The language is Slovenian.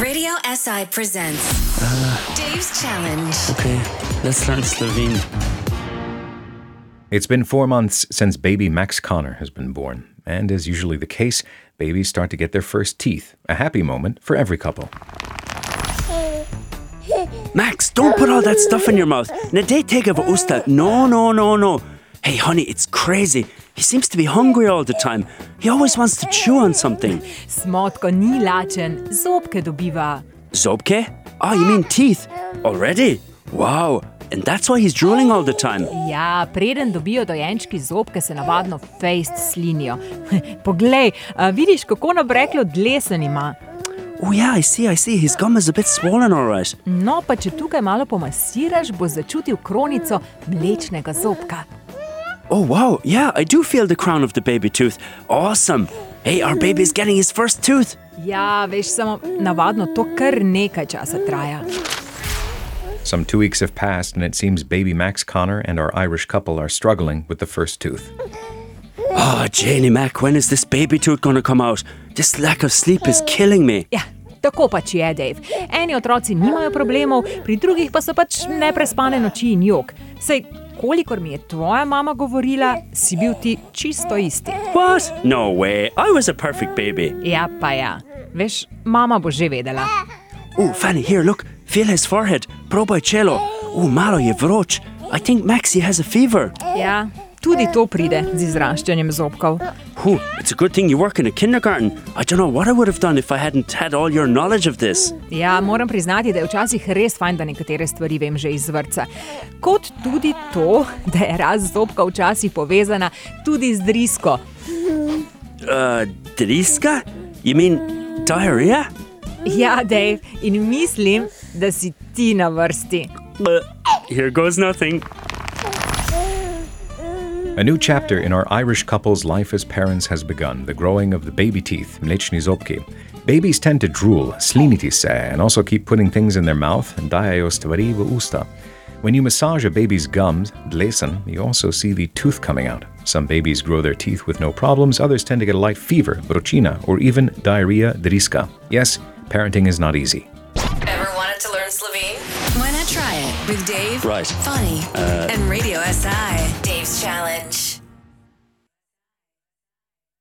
Radio SI presents Dave's Challenge. Okay, let's learn Slovene. It's been four months since baby Max Connor has been born, and as usually the case, babies start to get their first teeth, a happy moment for every couple. Max, don't put all that stuff in your mouth. Ne dej tega v usta. No, no, no, no. Hey, honey, it's crazy. He seems to be hungry all the time. He always wants to chew on something. Smotko ni lačen, zobke dobiva. Zobke? Oh, you mean teeth? Already? Wow. And that's why he's drooling all the time. Ja, preden dobijo dojenčki zobke, se navadno fejst slinijo. Poglej, a vidiš, kako nabreklo dlesen ima. Oh, yeah, I see, I see. His gum is a bit swollen, all right. No, pa če tukaj malo pomasiraš, bo začutil kronico mlečnega zobka. Oh, wow. Yeah, I do feel the crown of the baby tooth. Awesome. Hey, our baby's getting his first tooth. Ja, veš, samo navadno to kar nekaj časa traja. Some two weeks have passed, and it seems baby Max Connor and our Irish couple are struggling with the first tooth. Oh, Janie Mac, when is this baby tooth to come out? This lack of sleep is killing me. Ja, tako pač je, Dave. Eni otroci nimajo problemov, pri drugih pa so pač neprespane noči in jok. Sej, kolikor mi je tvoja mama govorila, si bil ti čisto isti. What? No way. I was a perfect baby. Ja, pa ja. Veš, mama bo že vedela. Oh, Fanny, here, look. Feel his forehead. Probaj čelo. Oh, malo je vroč. I think Maxi has a fever. Ja, tudi to pride z izraščanjem zobkov. Whew, it's a good thing you work in a kindergarten. I don't know what I would have done if I hadn't had all your knowledge of this. Ja, moram priznati, da je včasih res fajn, da nekatere stvari vem že iz vrca. Kot tudi to, da je rast zobka včasih povezana tudi z drisko. Uh, driska? You mean diarrhea? Ja, Dave, in mislim, da si ti na vrsti. Uh, here goes nothing. A new chapter in our Irish couple's life as parents has begun the growing of the baby teeth, mlečni zobki. Babies tend to drool, sliniti se, and also keep putting things in their mouth, and dajajo stvari v usta. When you massage a baby's gums, dlesen, you also see the tooth coming out. Some babies grow their teeth with no problems, others tend to get a light fever, vrochina, or even diarrhea, driska. Yes, parenting is not easy. Ever wanted to learn Slovene? Why not try it with Dave, Right. Funny, uh, and Radio SI? Dave's Challenge.